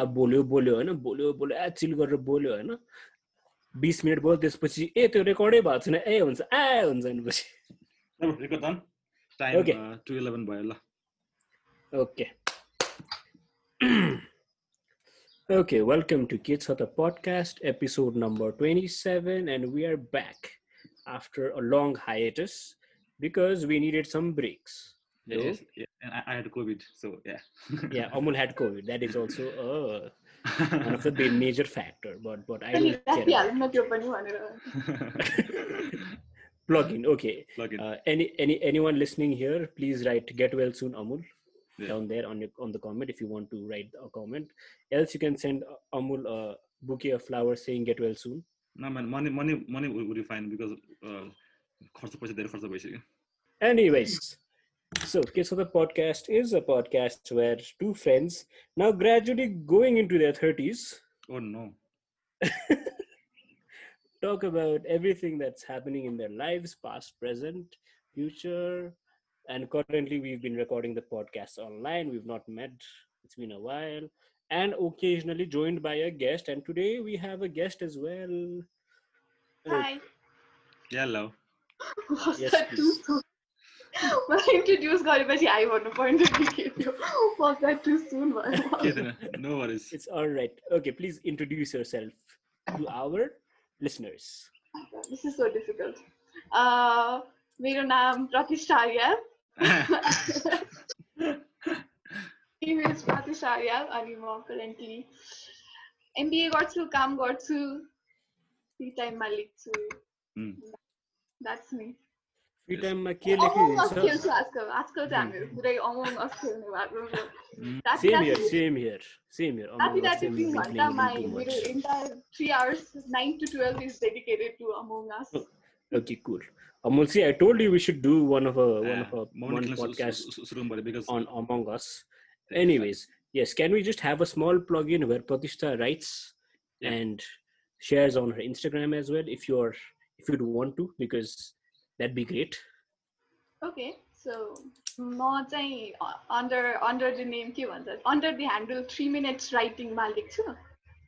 अब बोल्यो बोल्यो होइन? बोल्यो बोल्यो ए चिल गरेर बोल्यो होइन? बिस मिनट बोल्यो त्यसपछि ए त्यो रेकर्डै भएको छैन। ए हुन्छ ए हुन्छ भनेपछि। Record done time Okay. Two eleven भयो ल। Okay. okay, welcome to Kids Hata podcast, episode number 27, and we are back after a long hiatus because we needed some breaks. Yeah, So, yes, yeah. And I, I had COVID, so yeah. yeah, Amul had COVID. That is also uh, one of the big major factor, but but I अनि don't care. राखिहालौँ न त्यो पनि भनेर Plug in. Okay. Plug in. Uh, any any anyone listening here, please write "Get well soon, Amul." Yeah. down there on your, on the comment if you want to write a comment. Else, you can send uh, Amul a bouquet of flowers saying "Get well soon." न man, money money money would be fine because uh, खर्च पैसा धेरै खर्च भइसक्यो Anyways, So, okay, of the Podcast is a podcast where two friends, now gradually going into their 30s. Oh, no. talk about everything that's happening in their lives, past, present, future. And currently, we've been recording the podcast online. We've not met, it's been a while. And occasionally joined by a guest. And today, we have a guest as well. Hi. Hello. Yes, that please. मलाई introduce गरेपछि hi भन्नु पर्ने थियो Was that too soon भयो के थिएन no worries It's all right. Okay, please introduce yourself to our listeners. This is so difficult. Uh, मेरो नाम प्रतिष्ठा आर्या इमेज प्रतिष्ठा आर्या अनि म करेन्टली एमबिए गर्छु काम गर्छु फ्री टाइममा लेख्छु Hmm. That's me Free Yes. time मा के अमोङ अस लेख्नुहुन्छ खेल्छु आजकल आजकल चाहिँ हामीहरू पुरै अमोङ अस खेल्ने भएको छ। Mm. राति Same राति- here, same here, same here. राति Among us, राति we've तिन been घन्टा playing my it too मेरो much. entire three hours nine to twelve is dedicated to Among Us. Oh. Okay, cool. Amul, see, I told you we should do one of a one of a म one पनि खेल्न podcast सु- सु- सुरु गर्नु because on Among Us. Anyways, yes, can we just have a small plug-in where Pratishtha writes Yeah. and shares on her Instagram as well if you're if you'd want to because that'd be great. Okay, so म चाहिँ under under the name के भन्छ under the handle three minutes writing मा लेख्छु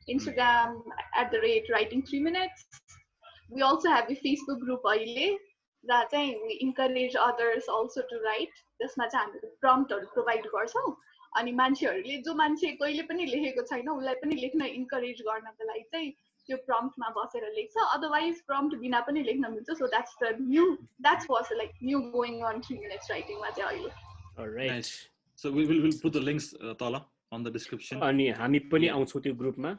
Instagram at the rate writing three minutes. We also have a Facebook group अहिले जहाँ चाहिँ we encourage others also to write त्यसमा चाहिँ हामीले प्रम्प्टहरू प्रोभाइड गर्छौँ अनि मान्छेहरूले जो मान्छे कहिले पनि लेखेको छैन उसलाई पनि लेख्न इन्करेज गर्नको लागि चाहिँ त्यो प्रम्प्टमा बसेर लेख्छ अदरवाइज प्रम्प्ट बिना पनि लेख्न मिल्छ so that's the new that's was like new going on three minutes राइटिङमा चाहिँ अहिले All right. Nice. So will will will put the links तल अन द डिस्क्रिप्सन अनि हामी पनि. आउँछौँ त्यो ग्रुपमा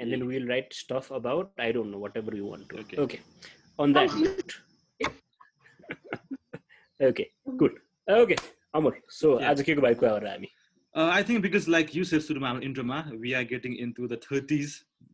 and then we'll write stuff about I don't know whatever you want to. Okay. Okay. On that Thank you. note. okay. Cool. Okay. Amar. So Yeah. आज के को भाइ कुरा गरेर हामी I think because like you said सुरुमा हाम्रो इन्ट्रोमा we are getting into the thirties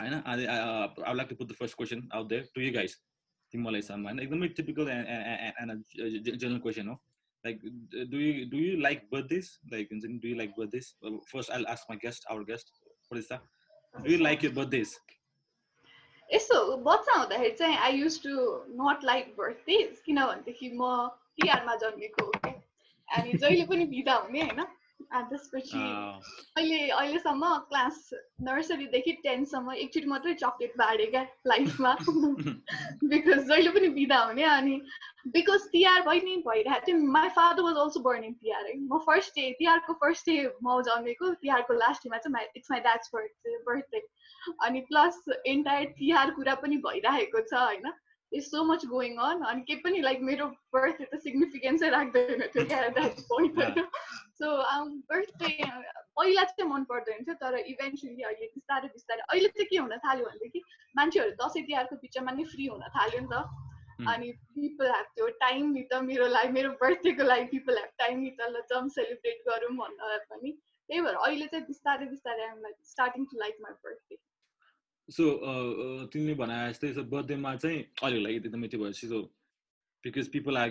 होइन I like to put the first question out there to you guys तिमीलाई सम्म होइन एकदमै टिपिकल एन्ड जेनरल क्वेसन हो like do you do you like birthdays like हुन्छ नि do you like birthdays first I ask my guest our guest Pradisha do you like your birthdays यस्तो बच्चा हुँदाखेरि चाहिँ I used to not like birthdays किनभनेदेखि म तिहारमा जन्मेको हो क्या अनि जहिले पनि बिदा हुने होइन अनि त्यसपछि अहिले अहिलेसम्म क्लास नर्सरीदेखि टेनसम्म एकचोटि मात्रै चक्लेट बाँडे क्या लाइफमा। बिकज जहिले पनि बिदा हुने अनि बिकज तिहार भइ नै भइरहेको थियो my father was also born in Tihar है। म फर्स्ट डे तिहारको फर्स्ट डे म जन्मेको तिहारको लास्ट डेमा चाहिँ it's my dad's birthday birthday अनि प्लस एन्टायर तिहार कुरा पनि भइरहेको छ होइन। Is so much going on अनि केही पनि लाइक मेरो बर्थडे त सिग्निफिकेन्सै राख्दैन थियो क्या द्याट पोइन्ट होइन। सो बर्थडे पहिला चाहिँ मन पर्दैन थियो तर इभेन्चुली अहिले बिस्तारै बिस्तारै अहिले चाहिँ के हुन थाल्यो भनेदेखि मान्छेहरू दसैँ तिहारको बिचमा नै फ्री हुन थाल्यो नि त। अनि पिपल हेभ त्यो टाइम नि त मेरो लागि मेरो बर्थडेको लागि पिपल हेभ टाइम नि त ल जम सेलिब्रेट गरौँ भन्दा पनि। त्यही भएर अहिले चाहिँ बिस्तारै बिस्तारै I'm like starting to like my birthday so तिमीले भने जस्तै बर्थडेमा चाहिँ अलिक लागि एकदमै त्यो भएपछि So because people are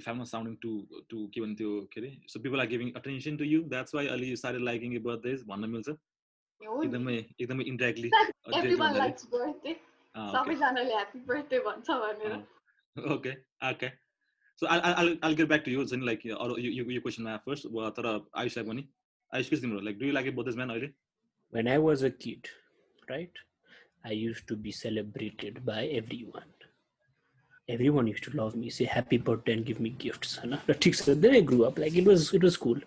if um sounding to to के भन्थ्यो के अरे so people are giving attention to you that's why अलि साह्रै लाइकिङ ए बर्थडेज भन्न मिल्छ हो नि। एकदमै एकदमै इन्डाइरेक्टली Everyone likes birthday. सबैजनाले ह्याप्पी बर्थडे भन्छ भनेर okay okay so all get back to you चाहिँ लाइक अरू यो यो क्वेसनमा फर्स्ट तर आयुषलाई पनि आयुष के छ तिम्रो like do you like a birthdays man अहिले when I was a kid, right, I used to be celebrated by everyone. Everyone used to love me, say happy birthday and give me gifts. है ना? But ठीक से, Then I grew up, like it was it was cool.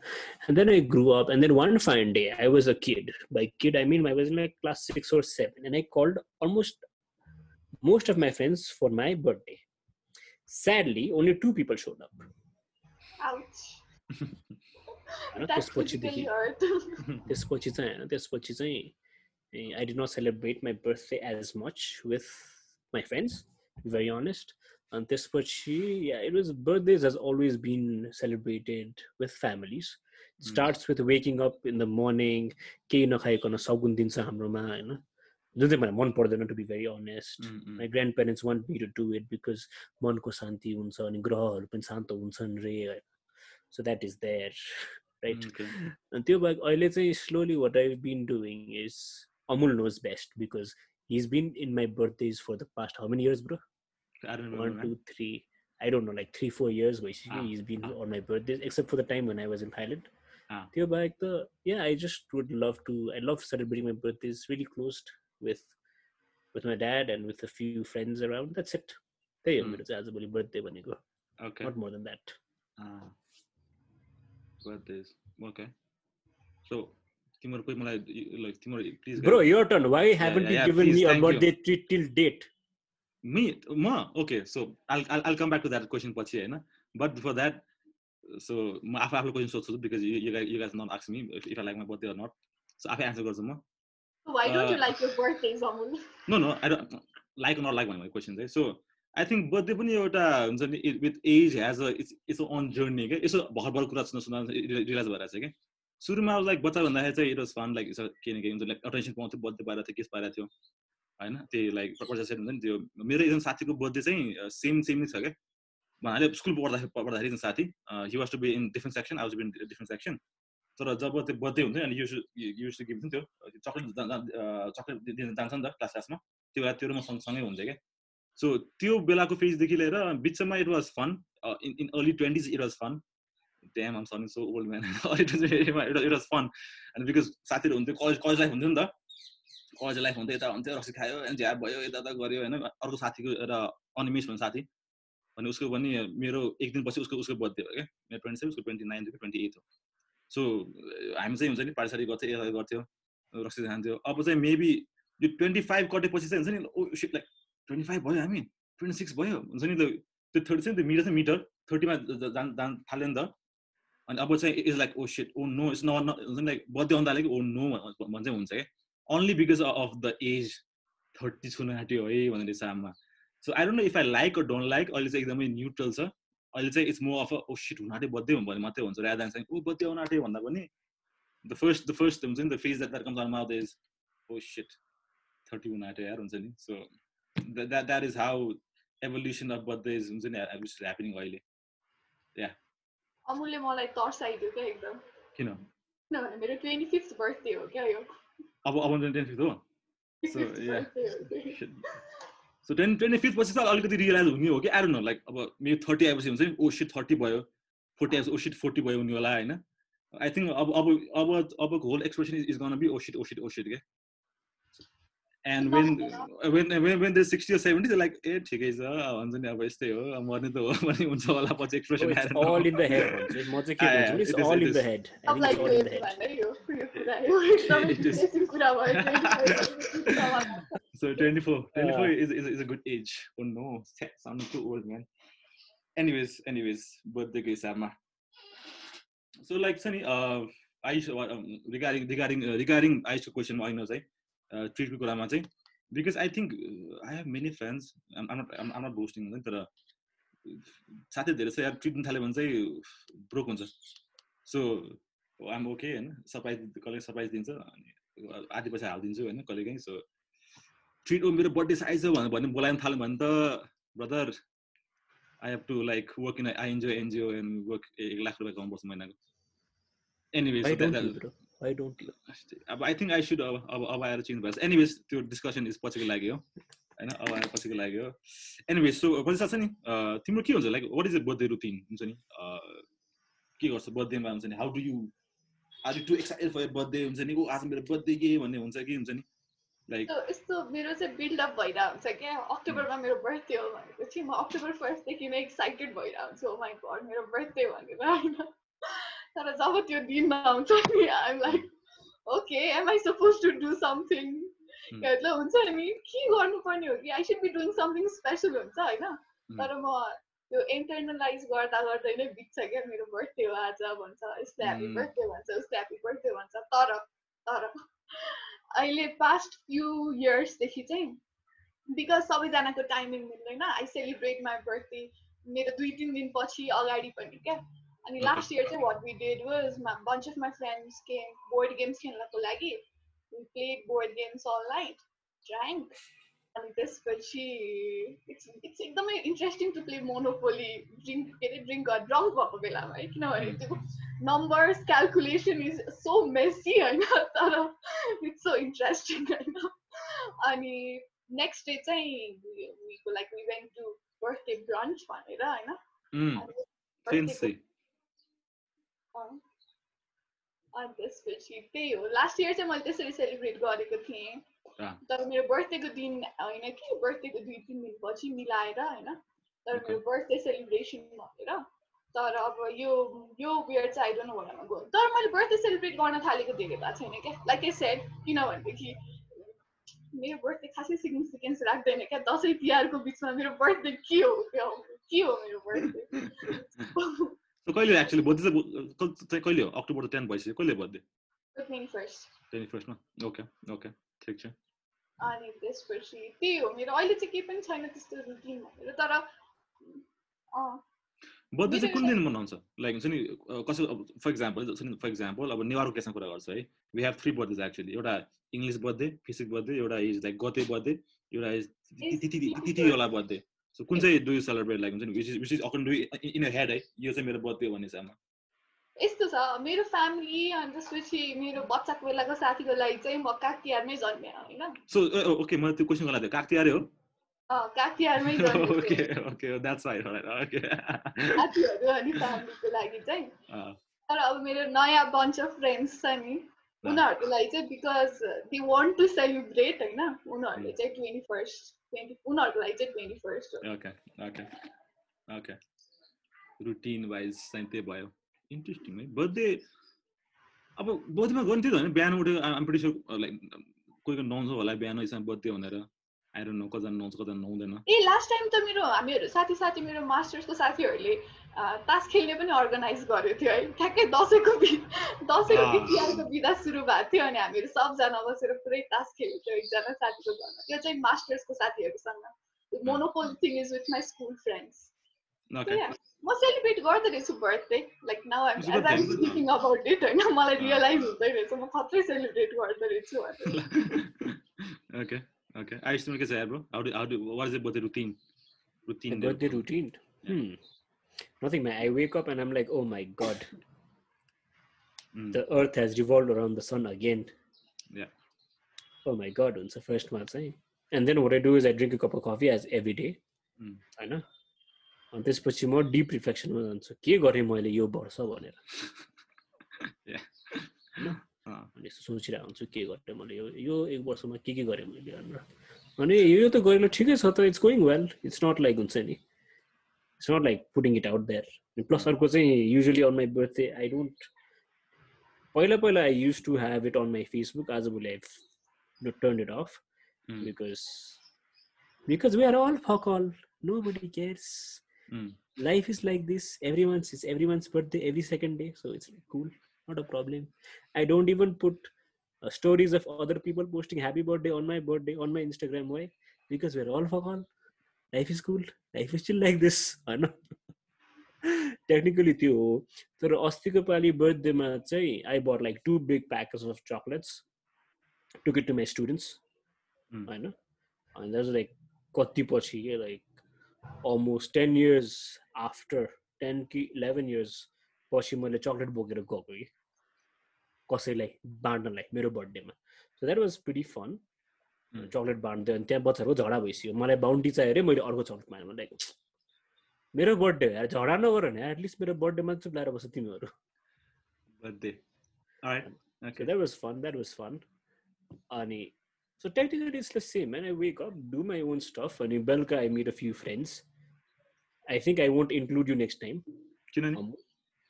And then I grew up, and then one fine day I was a kid. By kid I mean I was in like class six or seven, and I called almost most of my friends for my birthday. Sadly, only two people showed up. Ouch. होइन? That's त्यसपछिदेखि physically hurt. त्यसपछि चाहिँ होइन त्यसपछि चाहिँ I did not celebrate my birthday as much with my friends very honest अनि त्यसपछि it was birthdays has always been celebrated with families starts with waking up in the morning केही नखाइकन सगुन दिन्छ हाम्रोमा होइन जुन चाहिँ मलाई मन पर्दैन to be very honest my grandparents want me to do it because मनको शान्ति हुन्छ अनि ग्रहहरू पनि शान्त हुन्छन् रे होइन so that is there right अनि त्यो बाहेक अहिले चाहिँ slowly what I been doing is Amul knows best because he is been in my birthdays for the past how many years bro One two three I don't know like three four years भइसक्यो Ah, he is been ah. On my birthdays except for the time one I was in Thailand Ah. त्यो बाहेक त या I just would love to I love celebrating my birthdays really close with with my dad and with a few friends around that's it त्यही हो Hmm. मेरो चाहिँ आजभोलि birthday भनेको okay not more than that birthdays okay so तिम्रो कोही मलाई like तिम्रो please bro your turn why haven't yeah, you yeah, given please, me a thank you. birthday treat till date Me म okay so I'll I'll come back to that question पछि होइन? But before that so म आफू आफूले question सोध्छु because you guys not आक्स me if I like my birthday or not so आफै answer गर्छु म? No no I don't like not like भनेको क्वेसन चाहिँ सो आई थिङ्क बर्थडे पनि एउटा हुन्छ नि with age has a it's it's an journey क्या यसो भर भर कुरा सुन्दा सुन्दा रियलाइज भएर चाहिँ क्या सुरुमा लाइक बच्चा भन्दाखेरि चाहिँ इट वाज फन लाइक के न के हुन्छ लाइक अटेन्सन पाउँथ्यो बर्थडे पाएर थियो केस पाएर थियो। होइन? त्यही लाइक पर्सेन्ट हुन्छ नि त्यो मेरो एकजना साथीको बर्थडे चाहिँ सेम सेम नै छ क्या। उहाँले स्कुल पढ्दाखेरि पढ्दाखेरि साथी he was to be in different section I was be in different section तर जब त्यो बर्थडे हुन्छ नि अनि युज युज टु गिभ थियो चक्लेट चक्लेट दिन जान्छ नि त क्लास क्लासमा त्यो बेला त्यो म सँगसँगै हुन्छ क्या। सो त्यो बेलाको फेजदेखि लिएर बिचमा it was fun in in early twenties it was fun sunning so old man it was fun अनि बिकज साथीहरू हुन्थ्यो कलेज कलेज लाइफ हुन्थ्यो नि त। कलेज लाइफ हुन्थ्यो यता हुन्थ्यो रक्सी खायो अनि झ्याप भयो यता यता गऱ्यो होइन? अर्को साथीको एउटा अनिमेस भन्ने साथी। अनि उसको पनि मेरो एक दिनपछि उसको उसको बर्थडे हो क्या। मेरो ट्वेन्टी सेभेन उसको ट्वेन्टी नाइन थियो ट्वेन्टी एट हो। सो हामी चाहिँ हुन्छ नि पार्टी गर्थ्यो यता गर्थ्यो रक्सी खान्थ्यो। अब चाहिँ मेबी यो ट्वेन्टी फाइभ कटेपछि चाहिँ हुन्छ नि ओ लाइक ट्वेन्टी फाइभ भयो हामी ट्वेन्टी सिक्स भयो। हुन्छ नि त्यो थर्टी चाहिँ त्यो मिटर चाहिँ मिटर थर्टीमा जान जान थाल्यो नि त। अनि अब चाहिँ is like oh shit oh no it's not like birthday आउँदा लाइक ओ नो भन्छ हुन्छ क्या। Only because of the age thirty छुन आँट्यो है भनेर साममा so I don't know if I like or don't like अहिले चाहिँ एकदमै न्युट्रल छ। अहिले चाहिँ it's more of oh shit हुन आँट्यो बर्थडे भने मात्रै हुन्छ। राधा चाहिँ ओ बर्थडे आउन आँट्यो भन्दा पनि द फर्स्ट द फर्स्ट हुन्छ नि the phase that comes out mouth is oh shit thirty हुन आँट्यो यार हुन्छ नि। So that that is how evolution of birthday is हुन्छ नि ह्यापनिङ अहिले। अमुलले मलाई तर्साइदियो क्या एकदम। किन? किनभने मेरो ट्वेन्टी फिफ्थ बर्थडे हो क्या यो। अब अब टेन हो So, 25th yeah. birthday हो कि। सो टेन ट्वेन्टी फिफ्थ पछि चाहिँ अलिकति रियलाइज हुने हो कि आएर न लाइक अब मेरो थर्टी आएपछि हुन्छ नि ओ सिट थर्टी भयो फोर्टी आएपछि ओ सिट फोर्टी भयो हुने होला होइन आई थिङ्क अब अब अब अबको whole expression is gonna be oh shit oh shit oh shit के And when when when when the sixty seventy like a ठिकै छ भन्छ नि अब यस्तै हो अब मर्ने त हो भन्ने हुन्छ होला पछि So expression it's all in the head. भन्छु। म चाहिँ के Ah, yeah, भन्छु भने it's it is, all it in the is. head. I अब think it's like all in यो the head. भन्दै यो यो कुरा हो एकदमै It is. interesting कुरा भयो 25 कुरामा। So 24, 24 Uh, is, is, is a good age. Oh no, shit, sounding too old, man. Anyways, anyways, birthday ko हिसाबमा. So like Sunny, uh, Aish, uh, um, regarding regarding uh, regarding Aishको question I know चाहिँ uh, Treat को कुरामा चाहिँ have many friends. I'm, I'm not I'm, I'm not boasting हुन्छ नि तर साथै धेरै छ यार ट्रिट दिन थाल्यो भने चाहिँ ब्रोक हुन्छ। सो आम ओके होइन? सरप्राइज कहिले सरप्राइज दिन्छ अनि आधी पैसा हालिदिन्छु होइन? कहिले काहीँ सो ट्रिट ओ मेरो बर्थडे आइज भनेर भने बोलाउन थाल्यो भने त brother I have to like work in I NGO NGO and work एक लाख रुपियाँ कमाउनुपर्छ महिनाको। Why don't you? अब आई थिङ्क आई सुड अब अब अब आएर चेन्ज भएछ एनिवेज त्यो डिस्कसन इज पछिको लागि हो होइन अब आएर पछिको लागि हो एनिवेज सो पछि छ नि अँ, तिम्रो के हुन्छ like what is the birthday routine हुन्छ नि अँ, के गर्छ बर्थडेमा हुन्छ नि how do you are you too excited for birthday हुन्छ नि ओ आज मेरो बर्थडे के भन्ने हुन्छ कि हुन्छ नि लाइक यस्तो मेरो चाहिँ बिल्डअप भइरहेको हुन्छ क्या अक्टोबरमा मेरो बर्थडे हो भनेपछि म अक्टोबर फर्स्टदेखि नै एक्साइटेड भइरहेको हुन्छु ओ माई गड मेरो बर्थडे भनेर होइन तर जब त्यो दिन आउँछ नि I'm like okay am I suppose to do something मतलब हुन्छ नि के गर्नुपर्ने हो कि I should be doing something special हुन्छ होइन तर म त्यो इन्टरनलाइज गर्दा गर्दै नै बित्छ क्या मेरो बर्थडे हो आज भन्छ यसले ह्याप्पी. बर्थडे भन्छ उसले ह्याप्पी बर्थडे भन्छ तर तर अहिले पास्ट फ्यु इयर्सदेखि चाहिँ बिकज सबैजनाको टाइमिङ मिल्दैन आई सेलिब्रेट माई बर्थडे मेरो दुई तिन दिन पछि अगाडि पनि क्या? अनि Okay. लास्ट इयर चाहिँ what we did was bunch of my friends game board games खेल्नको लागि played board games all night drink अनि त्यसपछि इट्स इट्स एकदमै interesting to play Monopoly drink के अरे ड्रिङ्क ड्रङ्क भएको बेलामा है किनभने त्यो numbers calculation is so messy होइन तर इट्स सो इन्ट्रेस्टिङ होइन अनि नेक्स्ट डे चाहिँ like we went to birthday brunch भनेर होइन अनि त्यसपछि त्यही हो लास्ट इयर चाहिँ मैले त्यसरी सेलिब्रेट गरेको थिएँ। तर मेरो बर्थडेको दिन होइन कि? बर्थडेको दुई तिन दिनपछि मिलाएर होइन? तर. मेरो बर्थडे सेलिब्रेसन भनेर। तर अब यो यो बियर चाहिँ आइडोन्ट भनेर गयो तर मैले बर्थडे सेलिब्रेट गर्न थालेको धेरै भएको छैन क्या। लाइक ए सेड किनभनेदेखि मेरो बर्थडे खासै सिग्निफिकेन्स राख्दैन क्या। दसैँ तिहारको बिचमा मेरो बर्थडे के हो? के हो? मेरो बर्थडे कहिले एक्चुली बर्थडे चाहिँ कहिले हो? अक्टोबर टेन भइसक्यो। कहिले बर्थडे ट्वेन्टी फर्स्ट ट्वेन्टी फर्स्टमा ओके ओके ठिक छ। अनि त्यसपछि त्यही हो मेरो। अहिले चाहिँ केही पनि छैन त्यस्तो रुटिन भनेर तर बर्थडे चाहिँ कुन दिन मनाउँछ? लाइक हुन्छ नि कसै फर इक्जाम्पल फर इक्जाम्पल अब नेवारको केसमा कुरा गर्छ है। We have three birthdays actually एउटा इङ्ग्लिस बर्थडे फिजिक बर्थडे एउटा इज लाइक गते बर्थडे एउटा इज तिथि. तिथिवाला बर्थडे सो कुन चाहिँ डु यु सेलिब्रेट लाइक हुन्छ नि विच इज विच इज अकन डु इन हेड है यो चाहिँ मेरो बर्थडे हो भन्ने हिसाबमा यस्तो छ मेरो फ्यामिली अनि त्यसपछि मेरो बच्चाको बेलाको साथीको लागि चाहिँ म काग तिहारमै जन्मेँ होइन? सो ओके मैले त्यो क्वेसन गराएको थिएँ काग तिहारै हो? अँ, काग तिहारमै जन्मेँ okay okay that's right okay साथीहरू अनि फ्यामिलीको लागि चाहिँ। तर अब मेरो नयाँ बन्च अफ फ्रेन्ड्स छ नि उनीहरूको लागि चाहिँ because they want to celebrate होइन? उनीहरूले चाहिँ ट्वेन्टी फर्स्ट रुटिन वाइज त्यही भयो इन्ट्रेस्टिङ है बर्थडे अब बर्थडेमा गर्नु थियो होइन? बिहान प्रिटी लाइक कोही कोही नुहाउँछ होला बिहान बर्थडे भनेर आएर नु कजना नुहाउँछ कजना नुहाउँदैन ए लास्ट टाइम त मेरो हामीहरू साथी साथी मेरो मास्टर्सको साथीहरूले तास खेल्ने पनि अर्गनाइज गरेको थियो है। ठ्याक्कै दसैँको बि दसैँको कि। तिहारको बिदा सुरु भएको थियो अनि हामीहरू सबजना बसेर पुरै तास खेलेको थियो एकजना साथीको घरमा। त्यो चाहिँ मास्टर्सको साथीहरूसँग। Monopole thing is with my school friends म सेलिब्रेट गर्दो रहेछु birthday like now a age I'm. Speaking about it होइन मलाई। रियलाइज हुँदै रहेछ म खत्रै सेलिब्रेट गर्दो रहेछु भनेर ओके ओके आइस तिम्रो के छ bro how do how do what is the birthday routine The routine birthday routine. Hmm. Nothing, man. I wake up and I'm like, oh my god, Mm. the earth has revolved around the sun again. Yeah. Oh my god, it's the first month, eh? And then what I do is I drink a cup of coffee as every day. Mm. होइन अनि त्यसपछि म deep रिफ्लेक्सनमा जान्छु के गरेँ मैले यो वर्ष भनेर अनि यस्तो सोचिरहेको हुन्छु के गरेँ मैले यो यो एक वर्षमा के के गरेँ मैले भनेर। अनि यो त गरेर ठिकै छ त it's going well it's not like हुन्छ नि। It's not like putting it out there plus अर्को चाहिँ usually on my birthday I don't पहिला पहिला I used to have it on my Facebook आजभोलि I turn it off. Because because we are all fuck all nobody cares Mm. life is like this everyone's it's everyone's birthday every second day so it's like cool. not a problem i don't even put uh, stories of other people posting happy birthday on my birthday on my instagram why because we're all for all life is cool life is still like this i know technically त्यो हो तर अस्तिको पालि बर्थडेमा चाहिँ I bought like two big package of chocolates to get to my students Mm. होइन अनि that like कति पछि के like almost ten years after ten कि इलेभेन इयर्स पछि मैले चक्लेट बोकेर गएको कि कसैलाई बाँड्नलाई मेरो बर्थडेमा so that was pretty fun Hmm. Chocolate बाँड्दै अनि त्यहाँ बच्चाहरूको झगडा भइसक्यो मलाई बााउन्टी चाहियो अरे मैले अर्को चक्लेट माग्नु लाइक मेरो बर्थडे हो यार झगडा नगर भने एटलिस्ट मेरो बर्थडेमा चुप लगाएर बस्छ तिमीहरू so technically it's the same. And I wake up, do my own stuff. And in Belka, I meet a few friends. I think I won't include you next time. किनभने Um,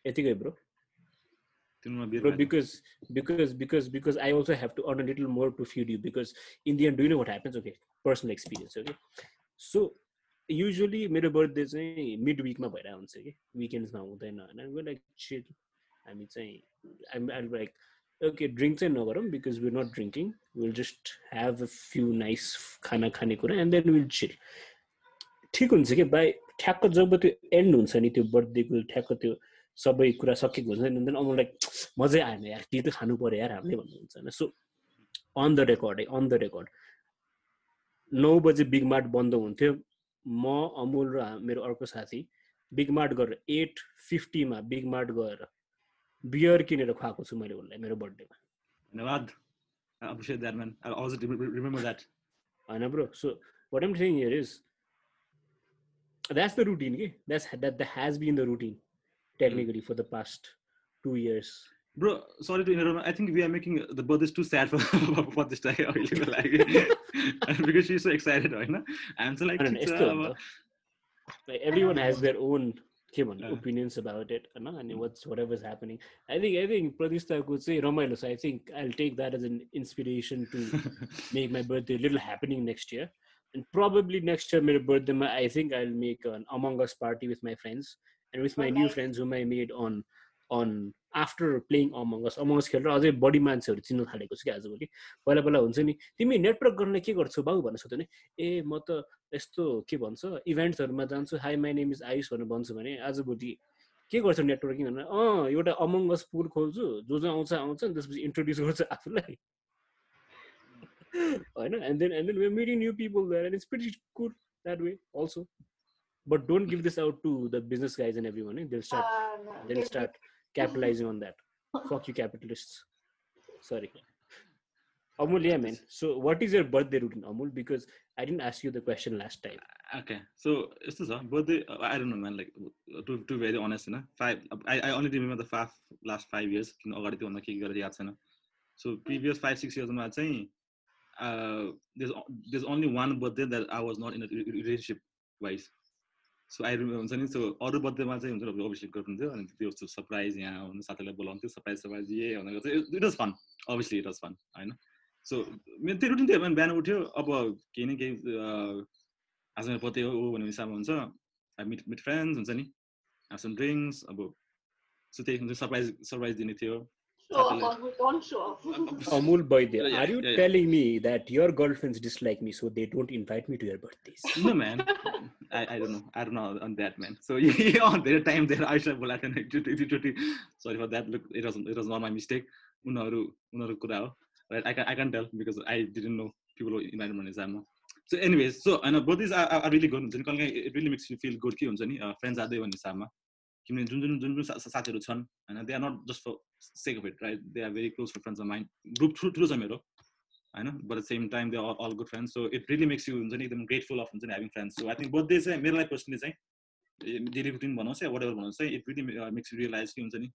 यतिकै Bro, because because because because I also have to earn a little more to feed you. Because in the end, do you know what happens? Okay, personal experience. Okay, so usually मेरो birthday चाहिँ mid विकमा भइरहेको हुन्छ कि विकेन्ड्समा हुँदैन होइन? Like chill हामी चाहिँ I'm I'm like okay drink चाहिँ नगरौँ because we'll not drinking we'll just have a few nice खाना खाने कुरा एन्ड देन विल चिल ठिक हुन्छ कि बाई ठ्याक्क जब त्यो एन्ड हुन्छ नि त्यो बर्थडेको ठ्याक्क त्यो सबै कुरा सकिएको हुन्छ नि देन अम लाइक मजै आएन यार के त खानु पऱ्यो यार हामीले भन्नुहुन्छ होइन। सो अन द रेकर्ड है अन द रेकर्ड नौ बजे बिग मार्ट बन्द हुन्थ्यो। म अमुल र मेरो अर्को साथी बिग मार्ट गरेर एट फिफ्टीमा बिग मार्ट गएर बियर किनेर खुवाएको छु मैले उसलाई मेरो बर्थडेमा धन्यवाद। होइन bro so what am here is that's the routine कि that's that the has been the routine technically for the past two years bro sorry to interrupt I think we are making the birthdays too sad for, for this guy अहिलेको लागि because she's so excited होइन I'm so like ठिक छ यस्तो अब हुन्छ everyone has their own के भन्ने अँ। ओपिनियन्स अबाउट इट होइन अनि what's whatever is happening I think I think प्रतिष्ठाको चाहिँ रमाइलो छ I think I take that as an inspiration to make my birthday a little happening next year. And probably next year, my birthday, ma- I think I'll make an Among Us party with my friends and with my new nice. friends whom I made on on after playing Among Us. Among Us खेलेर अझै बढी मान्छेहरू चिन्नु थालेको छु कि आजभोलि पहिला पहिला हुन्छ नि तिमी नेटवर्क गर्न के गर्छौ बाबु? भनेर सोध्यो नि। ए म त यस्तो के भन्छ इभेन्ट्सहरूमा जान्छु। Hi my name is Ayush भनेर भन्छु भने आजभोलि के गर्छौ नेटवर्किङ भनेर। अँ एउटा अमङ्ग अस पुल खोल्छु। जो जो आउँछ आउँछ। अनि त्यसपछि इन्ट्रोड्युस गर्छु आफूलाई। होइन? And then we're meeting new people there and it's pretty cool that way also. but don't give this out to the business guys and everyone eh? they'll start Uh, no, they'll they- start capitalizing on that fuck you capitalists sorry amul yeah man so what is your birthday routine amul because i didn't ask you the question last time okay so यस्तो छ birthday I don't know man like to to be very honest होइन five I I only remember the five last five years किन अगाडि त्योभन्दा के गरेर याद छैन so previous five six years मा चाहिँ uh, there's o- there's only one birthday that I was not in a re- re- relationship wise so I हुन्छ नि सो अरू बर्थडेमा चाहिँ हुन्छ अभियसली गर्नुहुन्थ्यो अनि त्यो सरप्राइज यहाँ आउनु साथीलाई बोलाउँथ्यो सरप्राइज सरप्राइज ए भनेर चाहिँ it was fun obviously it was fun होइन? सो मेरो त्यो रुटिन थियो बिहान उठ्यो अब केही न केही आज मेरो बर्थडे हो भन्ने हिसाबमा हुन्छ। मिट मिट फ्रेन्ड्स हुन्छ नि सम ड्रिङ्क्स अब सो त्यही हुन्छ सरप्राइज सरप्राइज दिने थियो। Amul, don't show off. amul Baidya, Yeah, are you yeah, yeah. telling me that your girlfriends dislike me so they don't invite me to their birthdays No man, I, I don't know. I don't know on that man. So yeah, on their time there I should have like sorry for that. Look, it was it was not my mistake. उनीहरू उनीहरू कुरा हो right I can I can tell because I didn't know people were invited भन्ने हिसाबमा so anyways so होइन birthdays are, are really good हुन्छ नि कहिले it really makes you feel good के हुन्छ नि फ्रेन्ड्स आँदै भन्ने हिसाबमा किनभने जुन जुन जुन जुन सा- सा- साथीहरू छन् होइन they are not just for sake of it right they are very close for friends of mind group ठुलो ठुलो छ मेरो होइन but at same time they all good friends so it really makes you हुन्छ नि एकदम grateful of हुन्छ नि having friends so I think birthday चाहिँ मेरो लागि पर्सनली चाहिँ डेली रुटिन भनोस् या वाट एभर भनोस् चाहिँ it really makes you realize कि हुन्छ नि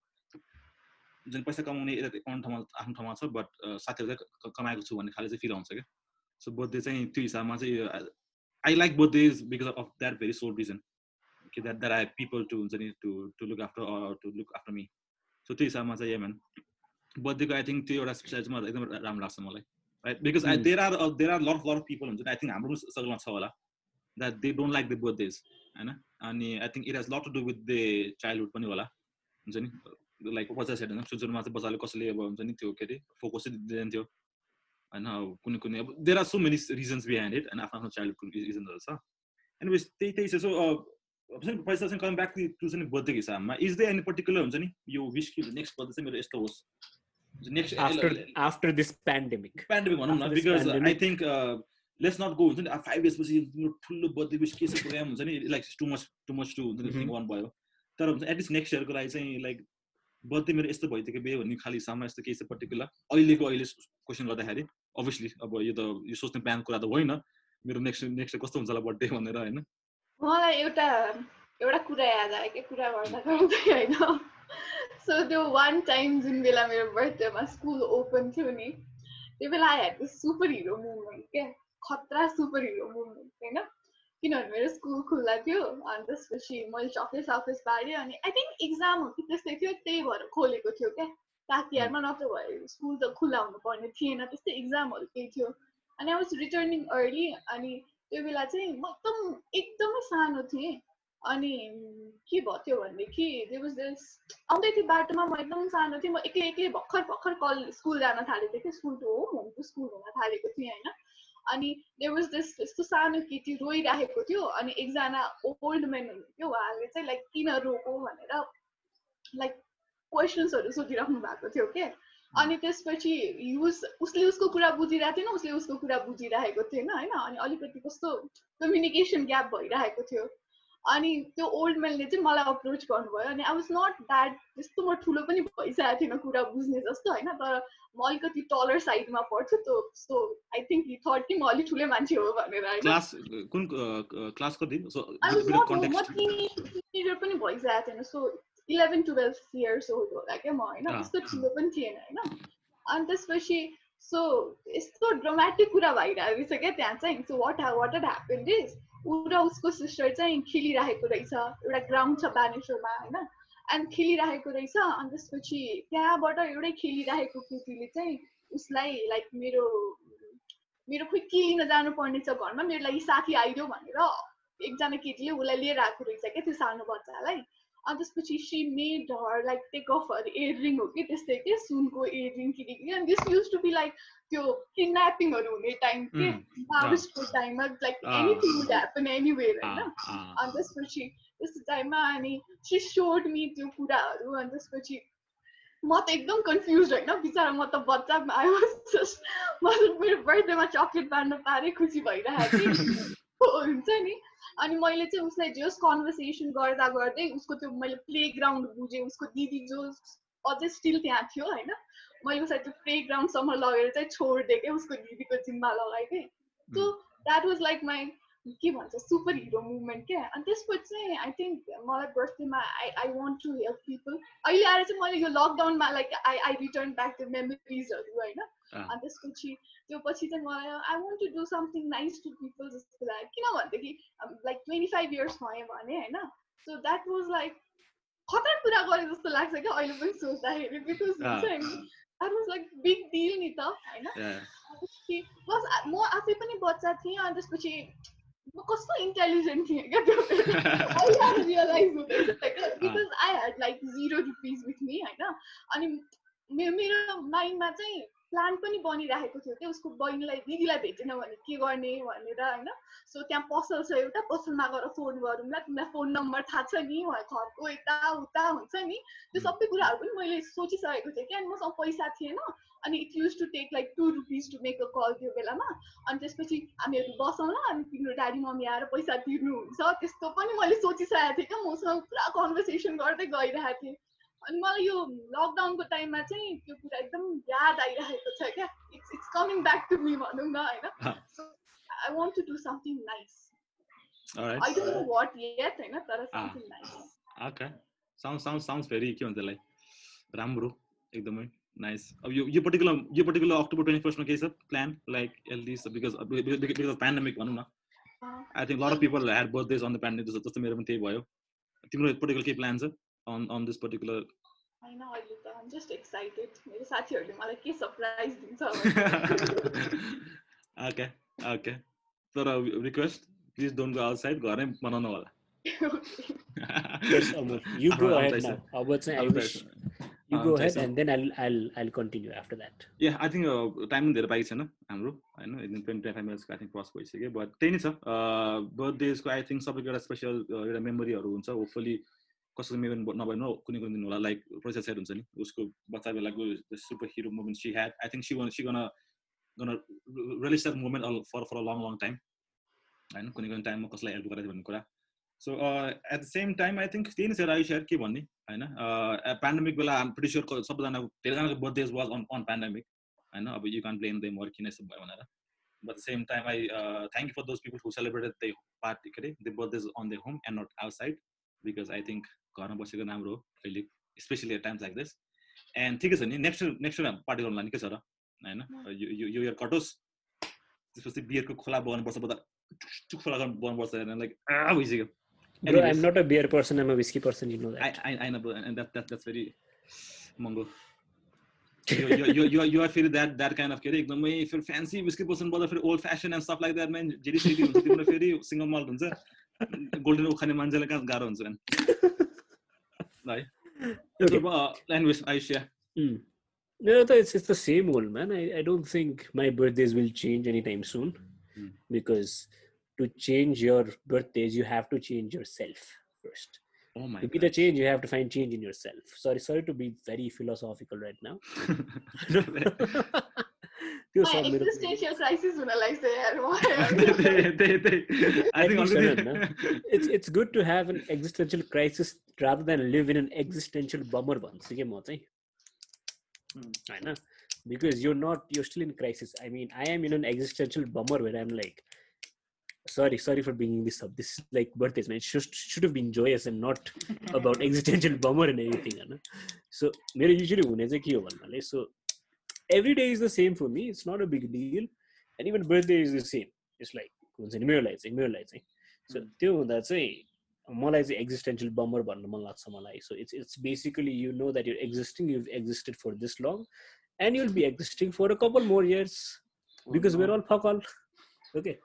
जुन पैसा कमाउने यता आफ्नो ठाउँमा आफ्नो ठाउँमा छ बट साथीहरू चाहिँ कमाएको छु भन्ने खाले चाहिँ फिल आउँछ क्या सो बर्थडे चाहिँ त्यो हिसाबमा चाहिँ I like birthdays because of that very sole reason कि that that I people to हुन्छ नि to to look after to look after me so त्यो हिसाबमा चाहिँ यमन बर्थडेको आई थिङ्क त्यो एउटा स्पेसल चाहिँ मलाई एकदम राम्रो लाग्छ मलाई right because I. There are there are lot lot of people हुन्छ आई थिङ्क हाम्रो पनि सर्कलमा छ होला that they don't like the birthdays होइन? अनि I think it has lot to do with the childhood पनि होला हुन्छ नि? लाइक पचास हेर्नु सुरु सुरुमा चाहिँ बच्चाले कसैले अब हुन्छ नि त्यो के अरे फोकसै दिँदैन थियो होइन? अब कुनै कुनै अब there are so many reasons behind it होइन आफ्नो आफ्नो चाइल्डको रिजन्सहरू छ। एनिवेज त्यही त्यही छ। सो हुन्छ नि पैसा चाहिँ कम ब्याक टु चाहिँ बर्थडेको हिसाबमा इज द एनी पर्टिकुलर हुन्छ नि यो विस कि नेक्स्ट बर्थडे चाहिँ मेरो यस्तो होस्? Next after this pandemic. Pandemic भनौँ न because I think let's not go हुन्छ नि फाइभ इयर्सपछि ठुलो बर्थडे विस के प्रोग्राम हुन्छ नि like too much too much too हुन्छ नि Mhm. वान भयो। तर हुन्छ एटलिस्ट नेक्स्ट इयरको लागि चाहिँ लाइक बर्थडे मेरो यस्तो भइदिएको बे भन्ने खालि हिसाबमा यस्तो केही छ पर्टिकुलर अहिलेको अहिले क्वेसन गर्दाखेरि अभियसली अब यो त यो सोच्ने प्लान कुरा त होइन। मेरो नेक्स्ट नेक्स्ट कस्तो हुन्छ होला बर्थडे भनेर होइन? मलाई एउटा एउटा कुरा याद आयो क्या कुरा गर्दा गर्दै होइन। सो त्यो वान टाइम जुन बेला मेरो बर्थडेमा स्कुल ओपन थियो नि त्यो बेला आई सुपर हिरो मुभमेन्ट क्या? खतरा सुपर हिरो मुभमेन्ट होइन? किनभने मेरो स्कुल खुल्ला थियो अनि त्यसपछि मैले चक्लेट सकेस पारेँ अनि आई थिङ्क इक्जाम हो कि त्यस्तै थियो त्यही भएर खोलेको थियो क्या? ताकियारमा नत्र भए स्कुल त खुल्ला हुनुपर्ने थिएन त्यस्तै इक्जामहरू केही थियो। अनि आई वाज रिटर्निङ अर्ली अनि त्यो बेला चाहिँ म एकदम एकदमै सानो थिएँ। अनि के भयो भनेदेखि त्यो दिस आउँदै थियो बाटोमा म एकदम सानो थिएँ। म एक्लै एक्लै भर्खर भर्खर कल स्कुल जान थालेको थिएँ। कि school to home home to school हुन थालेको थिएँ होइन। अनि वाज दिस यस्तो सानो केटी रोइरहेको थियो। अनि एकजना ओल्ड मेन हुनुहुन्थ्यो। उहाँले चाहिँ लाइक किन रोको भनेर लाइक क्वेसन्सहरू सोधिराख्नु भएको थियो के? अनि त्यसपछि युज उसले उसको कुरा बुझिरहेको थिएन उसले उसको कुरा बुझिरहेको थिएन होइन? अनि अलिकति कस्तो कम्युनिकेसन ग्याप भइरहेको थियो। अनि त्यो ओल्ड मेनले चाहिँ मलाई अप्रोच गर्नुभयो। अनि आई वाज नट द्याट त्यस्तो म ठुलो पनि भइसकेको थिएन कुरा बुझ्ने जस्तो होइन? तर म अलिकति टलर साइडमा पढ्छु त्यो so I think he thought कि म अलिक ठुलै मान्छे हो भनेर होइन? म टिनेजर पनि भइसकेको थिएन। So eleven twelve years old होला क्या म होइन त्यस्तो। ठुलो पनि थिएन होइन अनि त्यसपछि सो यस्तो ड्रामेटिक कुरा भइरहेको रहेछ क्या त्यहाँ चाहिँ so what what had happen is ऊ र उसको सिस्टर चाहिँ खेलिरहेको रहेछ एउटा ग्राउन्ड छ बानेश्वरमा होइन? अनि खेलिरहेको रहेछ अनि त्यसपछि त्यहाँबाट एउटै खेलिरहेको केटीले चाहिँ उसलाई लाइक मेरो मेरो खोइ के लिन जानुपर्ने छ घरमा मेरो लागि साथी आइदियो भनेर एकजना केटीले उसलाई लिएर आएको रहेछ क्या त्यो सानो बच्चालाई। अनि त्यसपछि she made her like take off her earring हो कि त्यस्तै के सुनको इयरिङ के के के अनि this used to be like त्यो किडन्यापिङहरू हुने टाइम के? माओिस्टको टाइममा like. Anything would happen anywhere होइन? अनि त्यसपछि त्यस्तो टाइममा अनि सी सोड मी त्यो कुराहरू अनि त्यसपछि म त एकदम कन्फ्युज होइन? बिचरा म त बच्चा आई वाज जस्ट म त मेरो बर्थडेमा चक्लेट बाँड्न पारेँ खुसी भइरहेको थिएँ। हुन्छ नि। अनि मैले चाहिँ उसलाई जस कन्भर्सेसन गर्दा गर्दै उसको त्यो मैले प्ले ग्राउन्ड बुझेँ उसको दिदी जो अझै स्टिल त्यहाँ थियो होइन मैले उसलाई त्यो प्ले ग्राउन्डसम्म लगेर चाहिँ छोडिदिएँ क्या उसको दिदीको जिम्मा लगाएकै so that was like my के भन्छ सुपर हिरो मुभमेन्ट क्या? अनि त्यसपछि चाहिँ आई थिङ्क मलाई बर्थडेमा I I want to help people अहिले आएर चाहिँ मैले यो लकडाउनमा like I I return back the मेमोरिजहरू होइन? अनि त्यसपछि त्यो पछि चाहिँ मलाई I want to do something nice to people जस्तो लाग्यो। किनभनेदेखि लाइक ट्वेन्टी फाइभ इयर्स भयो भने होइन? सो द्याट वाज लाइक खतरा कुरा गरे जस्तो लाग्छ क्या अहिले पनि सोच्दाखेरि बिकज हुन्छ नि that was like big deal नि त होइन? प्लस म आफै पनि बच्चा थिएँ अनि त्यसपछि म कस्तो इन्टेलिजेन्ट थिएँ क्या त्यो रियलाइज हुँदैछ because I had like zero rupees with me होइन अनि मेरो माइन्डमा चाहिँ प्लान पनि बनिरहेको थियो क्या उसको बहिनीलाई दिदीलाई भेटेन भने के गर्ने भनेर होइन? सो त्यहाँ पसल छ एउटा पसलमा गएर फोन गरौँला। तिमीलाई फोन नम्बर थाहा छ नि घरको यता उता हुन्छ नि। त्यो सबै कुराहरू पनि मैले सोचिसकेको थिएँ कि अनि मसँग पैसा थिएन। अनि it used to take like two rupees to make a call त्यो बेलामा। अनि त्यसपछि हामीहरू बसौँला अनि तिम्रो ड्याडी मम्मी आएर पैसा तिर्नुहुन्छ। त्यस्तो पनि मैले सोचिसकेको थिएँ क्या मसँग पुरा कन्भर्सेसन गर्दै गइरहेको थिएँ। अनि मलाई यो लकडाउनको टाइममा चाहिँ त्यो कुरा एकदम याद आइरहेको छ क्या। It's it's coming back to me भनौँ न होइन। So I want to do something nice I don't know what yet होइन तर something nice okay sound sound sounds very के भन्छ त्यसलाई? राम्रो एकदमै नाइस अब यो यो पर्टिकुलर यो पर्टिकुलर अक्टोबर ट्वेन्टी फर्स्टमा केही छ प्लान लाइक एलडिस बिकज बिकज अफ पेन्डेमिक भनौँ न। I think lot of people had birthdays on the pandemic जस्तो मेरो पनि त्यही भयो। तिम्रो पर्टिकुलर केही प्लान छ? अन अन दिस पर्टिकुलर होइन अहिले त आम जस्ट एक्साइटेड मेरो साथीहरूले मलाई के सरप्राइज दिन्छ ओके ओके तर request please don't go outside घरै बनाउनु होला। I'll try, wish sir. you I'll go try, ahead sir. and then I'll I'll I'll continue after that. Yeah I think time धेरै बाँकी छैन हाम्रो होइन एकदम ट्वेन्टी ट्वेन्टी फाइभ मिनट्सको आई थिङ्क क्रस भइसक्यो बट त्यही नै छ। बर्थडेजको आई थिङ्क सबैको एउटा स्पेसल एउटा मेमोरीहरू हुन्छ होपफुली कसैको मेमोरी नभए न कुनै कुनै दिन होला लाइक प्रोसेस हेड हुन्छ नि। उसको बच्चा बेलाको super hero movement she had I think she she gonna gonna relish that moment all for for a long long time. होइन कुनै कुनै टाइममा कसलाई हेल्प गरेको भन्ने कुरा। So at the same time I think त्यही नै छ राई सेयर के भन्ने? होइन पेन्डेमिक बेला प्रिटी स्योर सबैजना धेरैजनाको birthday was on on pandemic होइन अब you can blame them work किन यस्तो भयो भनेर। But the same time I thank you for those people who celebrated the party के अरे? The birthday on the home and not outside because I think घरमा बसेको राम्रो हो अहिले specially at times like this and ठिकै छ नि नेक्स्ट नेक्स्ट पार्टी गर्नु निकै छ र होइन यो इयर कटोस् त्यसपछि बियरको खोला बगाउनुपर्छ बदा खोला बगाउनुपर्छ लाइक भइसक्यो Bro, I'm not a beer person. I'm a whiskey person. You know that. I, I, I know, bro, and that, that that's very mongo. you, you, you, you are feeling that that kind of kid एकदमै फेरि fancy whisky person पर्दा फेरि old fashion and stuff like that man JD सेडी हुन्छ तिम्रो फेरि single malt हुन्छ golden उखाने मान्छेलाई कहाँ गाह्रो हुन्छ right? Okay. language Asia. Mm. No, it's, it's the same old man. I, I don't think my birthdays will change anytime soon mm. because to change your birthdays, you have to change yourself first. Oh my to be the change, you have to find change in yourself. Sorry, sorry to be very philosophical right now. त्यो My सब मेरो existential crisis हुन लाग्छ यार म I think At least already it's it's good to have an existential crisis rather than live in an existential bummer भन्छु कि म चाहिँ Hmm. होइन because you're not you're still in crisis i mean i am in an existential bummer where i'm like sorry sorry for bringing this up this is like birthdays man it should, should have been joyous and not about existential bummer and everything होइन so मेरो usually हुने चाहिँ के हो भन्नाले so every day is the same for me. It's not a big deal. And even birthday is the same. It's like हुन्छ नि मेरो लागि चाहिँ मेरो लागि चाहिँ so Hmm. त्यो हुँदा चाहिँ मलाई चाहिँ एक्जिस्टेन्सियल बमर भन्न मन लाग्छ मलाई so it's it's basically you know that your existing you existed for this long and you'll be existing for a couple more years because we're all fuck all okay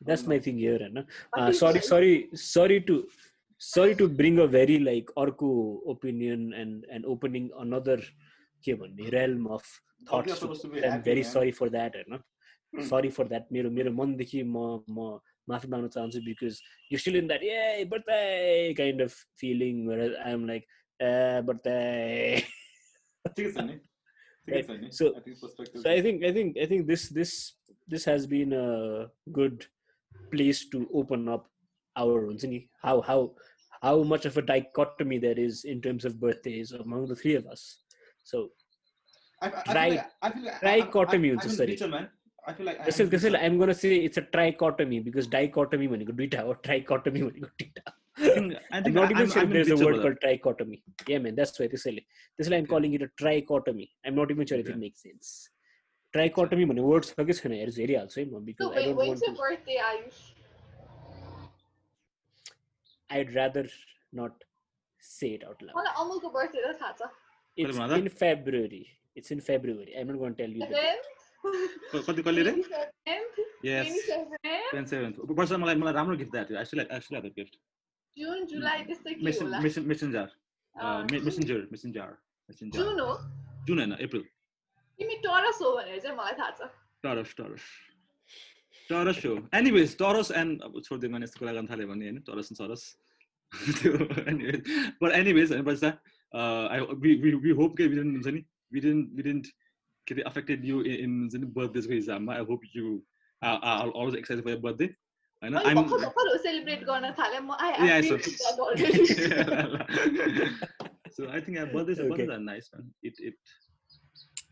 that's my thing here होइन sorry sorry sorry to sorry to bring a very like अर्को opinion and and opening another के भन्ने realm of thoughts I'm very sorry for that होइन sorry for that मेरो मेरो मनदेखि म म माफी माग्न चाहन्छु because you still in that a birthday kind of feeling I am like a birthday ठिकै छ नि ठिकै छ नि So- I think perspective so i think i think i think this this this has been a good place to open up our हुन्छ नि how how how much of a dichotomy there is in terms of birthdays among the three of us So I, I try, I feel like, trichotomy Sorry. I feel like this I is this is I'm gonna say it's a trichotomy because dichotomy when you go or trichotomy when you go. I'm not even I'm, sure I'm there's a word called trichotomy. Yeah, man, that's why this is this is I'm calling it a trichotomy. I'm not even sure if yeah. it makes sense. Trichotomy when words for this area also because so wait, I don't when's want your birthday, Ayush? I'd rather not say it out loud. Well, almost a birthday, that's hot. It's in February. It's in February. I'm not going to tell you? क- कति कहिले रे 27th? Yes. 27th? Ten seven वर्ष मलाई मलाई राम्रो gift दिएको थियो एक्चुली एक्चुली गिफ्ट जुन जुलाई त्यस्तै के होला मेसेन्जर मेसेन्जर मेसेन्जर मेसेन्जर जुन हो जुन होइन अप्रिल तिमी टरस हो भनेर चाहिँ मलाई थाहा छ टरस टरस टरस हो एनिवेज टरस एन्ड अब छोडिदियो भने यस्तो कुरा गर्न थाल्यो भने होइन टरस एन्ड सरस त्यो बट एनिवेज होइन पैसा आई वी होप के विडेन्ट हुन्छ नि विडेन्ट विडेन्ट के अरे अफेक्टेड यु इन हुन्छ नि बर्थडेको हिसाबमा I hope you always excited for birthday होइन मैले आइम भर्खर भर्खर हो सेलिब्रेट गर्न थालेँ म I Yeah, I so- already. so I think uh, birthdays, Okay. birthdays are nice,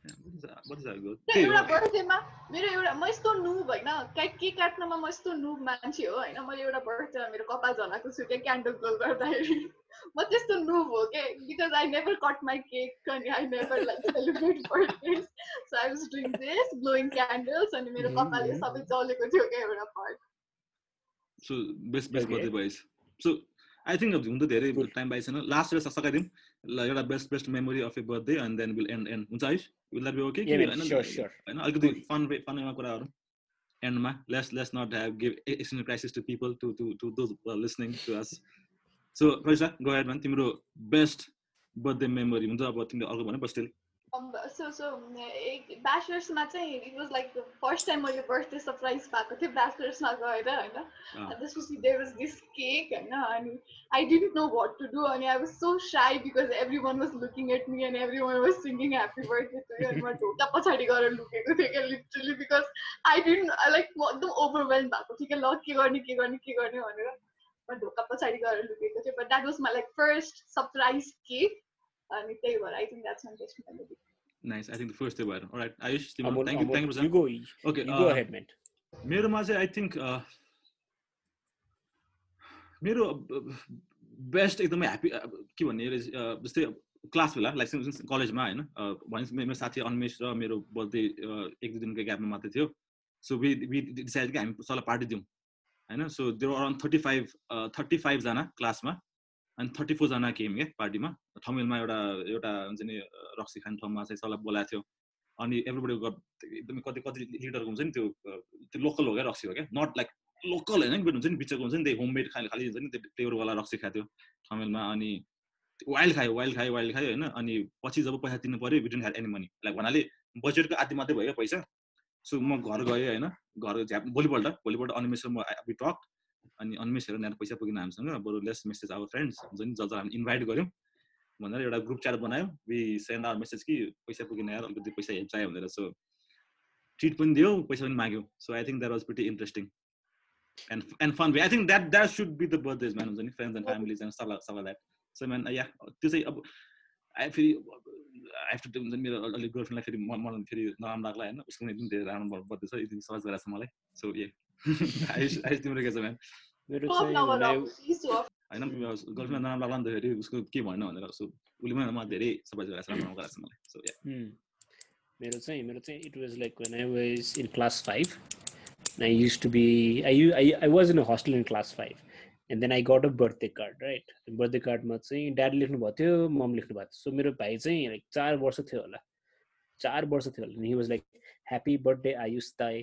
एउटा. बर्थडेमा मेरो एउटा म यस्तो नुब होइन केक काट्नमा म यस्तो नुब मान्छे हो होइन मैले एउटा बर्थडेमा मेरो कपाल झलाएको छु क्या क्यान्डल ग्लो गर्दाखेरि म त्यस्तो नुब हो के because I never cut my cake अनि I never like celebrate birthday so I was doing this blowing candles अनि मेरो कपालले. सबै जलेको थियो क्या एउटा part So best best Okay. birthday boys. So I think हुन त धेरै. टाइम पाइसकेन लास्ट एउटा सकाइदिउँ ल एउटा best best memory of a birthday and then will and and हुन्छ Ayush will that be okay. होइन अलिकति फन फनमा कुराहरू एन्डमा less less not have give external crisis to people to to to those listening to us so रैसा गएर भने तिम्रो best birthday memory हुन्छ अब तिमीले अर्को भने स्टिल सो सो ब्याचलर्समा चाहिँ it was like first time मैले बर्थडे सरप्राइज पाएको थिएँ ब्याचलर्समा गएर होइन अँ, त्यसपछि देयर वाज दिस केक होइन अनि I didn't know what to do अनि I was so shy because everyone was looking at me and everyone was singing happy birthday to अनि म ढोका पछाडि गएर लुकेको थिएँ क्या literally because I didn't like म एकदम ओभरवेल्म भएको थिएँ क्या ल के गर्ने के गर्ने के गर्ने भनेर। म ढोका पछाडि गएर लुकेको थिएँ but that was my like first surprise cake अनि त्यही भएर I think that's my best memory nice. I think the first day भएर alright आयुष तिम्रो Amol, thank you. Amol, thank you you Prashant go okay you go uh, ahead man मेरोमा चाहिँ I think मेरो best एकदमै happy के भन्ने अरे, a, जस्तै क्लास बेला लाइक कलेजमा होइन भने मेरो साथी अन्मेष र मेरो बर्थडे एक दुई दिनको ग्यापमा मात्रै थियो। सो वि वि डिसाइड कि हामी सल्लाह पार्टी दिउँ होइन? So there around thirty five thirty फाइभजना क्लासमा अनि थर्टी फोरजना केम क्या पार्टीमा। ठमेलमा एउटा एउटा हुन्छ नि रक्सी खाने ठाउँमा चाहिँ सल्लाह बोलाएको थियो। अनि एभ्रीबडी एकदमै कति कति लिटरको हुन्छ नि त्यो त्यो लोकल हो क्या रक्सी हो क्या? नट लाइक लोकल होइन कि हुन्छ नि बिचको हुन्छ नि त्यही होममेड खाले खालि हुन्छ नि त्यो फ्लेभरवाला रक्सी खाएको थियो अनि वाइल्ड खायो वाइल्ड खायो वाइल्ड खायो होइन। अनि पछि जब पैसा तिर्नु पऱ्यो we didn't had any money like भन्नाले बजेटको आधी मात्रै भयो पैसा। सो म घर गएँ होइन घर झ्याप भोलिपल्ट भोलिपल्ट अनिमेष र म टक अनि अनिमेषहरू यहाँनिर पैसा पुगेन हामीसँग बरु लेस मेसेज आवर फ्रेन्ड्स हुन्छ नि जज हामी इन्भाइट गऱ्यौँ भनेर एउटा ग्रुप च्याट बनायो वि सेन्ड आवर मेसेज कि पैसा पुगेन यार अलिकति पैसा हेल्प चाहियो भनेर। सो ट्रिट पनि दियो पैसा पनि माग्यो। So I think that was pretty interesting and and fun way I think that that should be the birthdays man हुन्छ नि फ्रेन्ड्स एन्ड फ्यामिलीज एन्ड सब सब द्याट सो म्यान या त्यो चाहिँ अब आई फेरि आई टु हुन्छ मेरो अलिक गर्लफ्रेन्डलाई फेरि मलाई फेरि नराम्रो लाग्ला होइन? उसको पनि एकदम धेरै राम्रो बर्थडे छ यति सहज छ मलाई। सो ए आयुष आयुष तिम्रो के छ म्यान मेरो. होइन गर्लफ्रेन्ड नराम्रो लाग्ला नि त फेरि उसको के भएन भनेर सो उसले पनि मलाई धेरै छ राम्रो गराएको छ मलाई सो या. मेरो चाहिँ मेरो चाहिँ it was like when I was in class five. And I used to be I, I I was in a hostel in class five. And then I got a birthday card, right? Birthday कार्डमा चाहिँ dad लेख्नु भएको थियो मम लेख्नु भएको थियो so मेरो भाइ चाहिँ लाइक चार वर्ष थियो होला चार वर्ष थियो होला he was like happy birthday Ayush ताई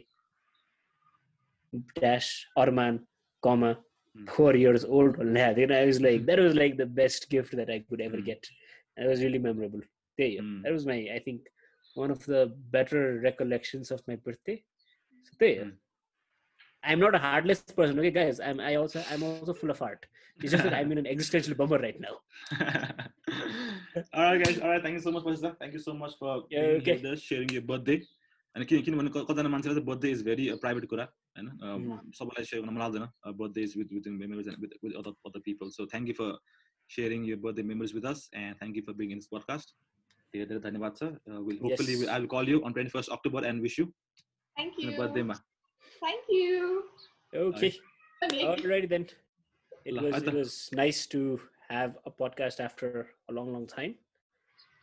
dash Arman, comma, hmm. four years old. You know, I was like, hmm. that was like the best gift that I could ever hmm. get. It was really memorable. There you mm. That was my, I think, one of the better recollections of my birthday. So there mm. I'm not a heartless person, okay, guys. I'm I also I'm also full of art. It's just that I'm in an existential bummer right now. all right, guys. All right. Thank you so much, Mister. Thank you so much for yeah, okay. sharing your birthday. अनि किन किनभने क- कतिजना मान्छेलाई चाहिँ birthday is very private कुरा होइन a, Mm. सबैलाई सेयर गर्न मन लाग्दैन birthday is with with memories with with other other people so thank you for sharing your birthday memories with us and thank you for being in this podcast धेरै धेरै धन्यवाद छ will hopefully Yes. I will call you on twenty first October and wish you Thank you. बर्थडेमा Thank you. Okay. Nick. Alrighty then. It Lah, was it Atta. was nice to have a podcast after a long, long time.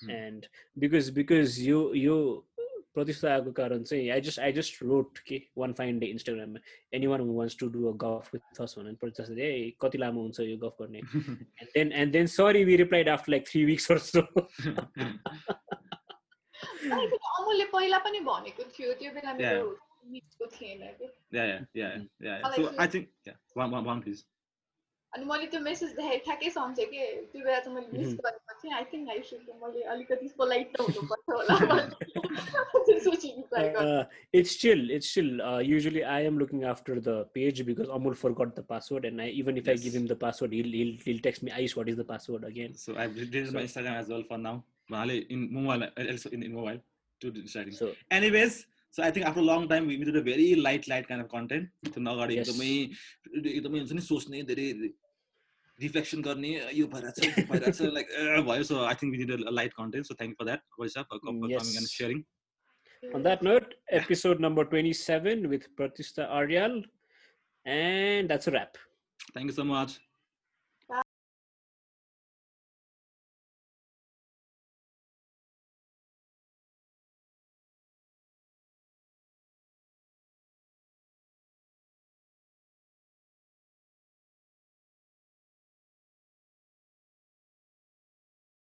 Hmm. And because because you you प्रतिष्ठा आएको कारण चाहिँ I just I just wrote के one fine day Instagram anyone who wants to do a golf with us भनेर प्रतिष्ठा ए कति लामो हुन्छ यो गफ गर्ने and then sorry we replied after like three weeks or so अनि फेरि अमुलले पहिला पनि भनेको थियो त्यो बेला मेरो मिठो थिएन अनि मैले त्यो मेसेज देखाएँ ठ्याक्कै सम्झेँ कि त्यो बेला चाहिँ मैले मिस Mhm. गरेको थिएँ आई थिङ्क आई सुड मैले अलिकति पोलाइट त हुनुपर्छ होला त्यसपछि reply गरेँ। uh, it's chill it's chill uh, usually I am looking after the page because Amul forgot the password and I even if I give Yes. him the password he'll, he'll he'll text me Aish what is the password again So I've deleted my So- Instagram as well for now. Mahale in mobile, also in, in mobile to deciding. so Anyways, so I think after a long time we, we did a very light, light kind of content. So now got Yes. एकदमै एकदमै हुन्छ नि सोच्ने धेरै reflection गर्ने यो भइरहेछ यो भइरहेछ लाइक भयो so I think we did a light content so thank for that वैसा for coming and Yes. Sharing on that note episode number 27 with Pratishta Aryal and that's a wrap thank you so much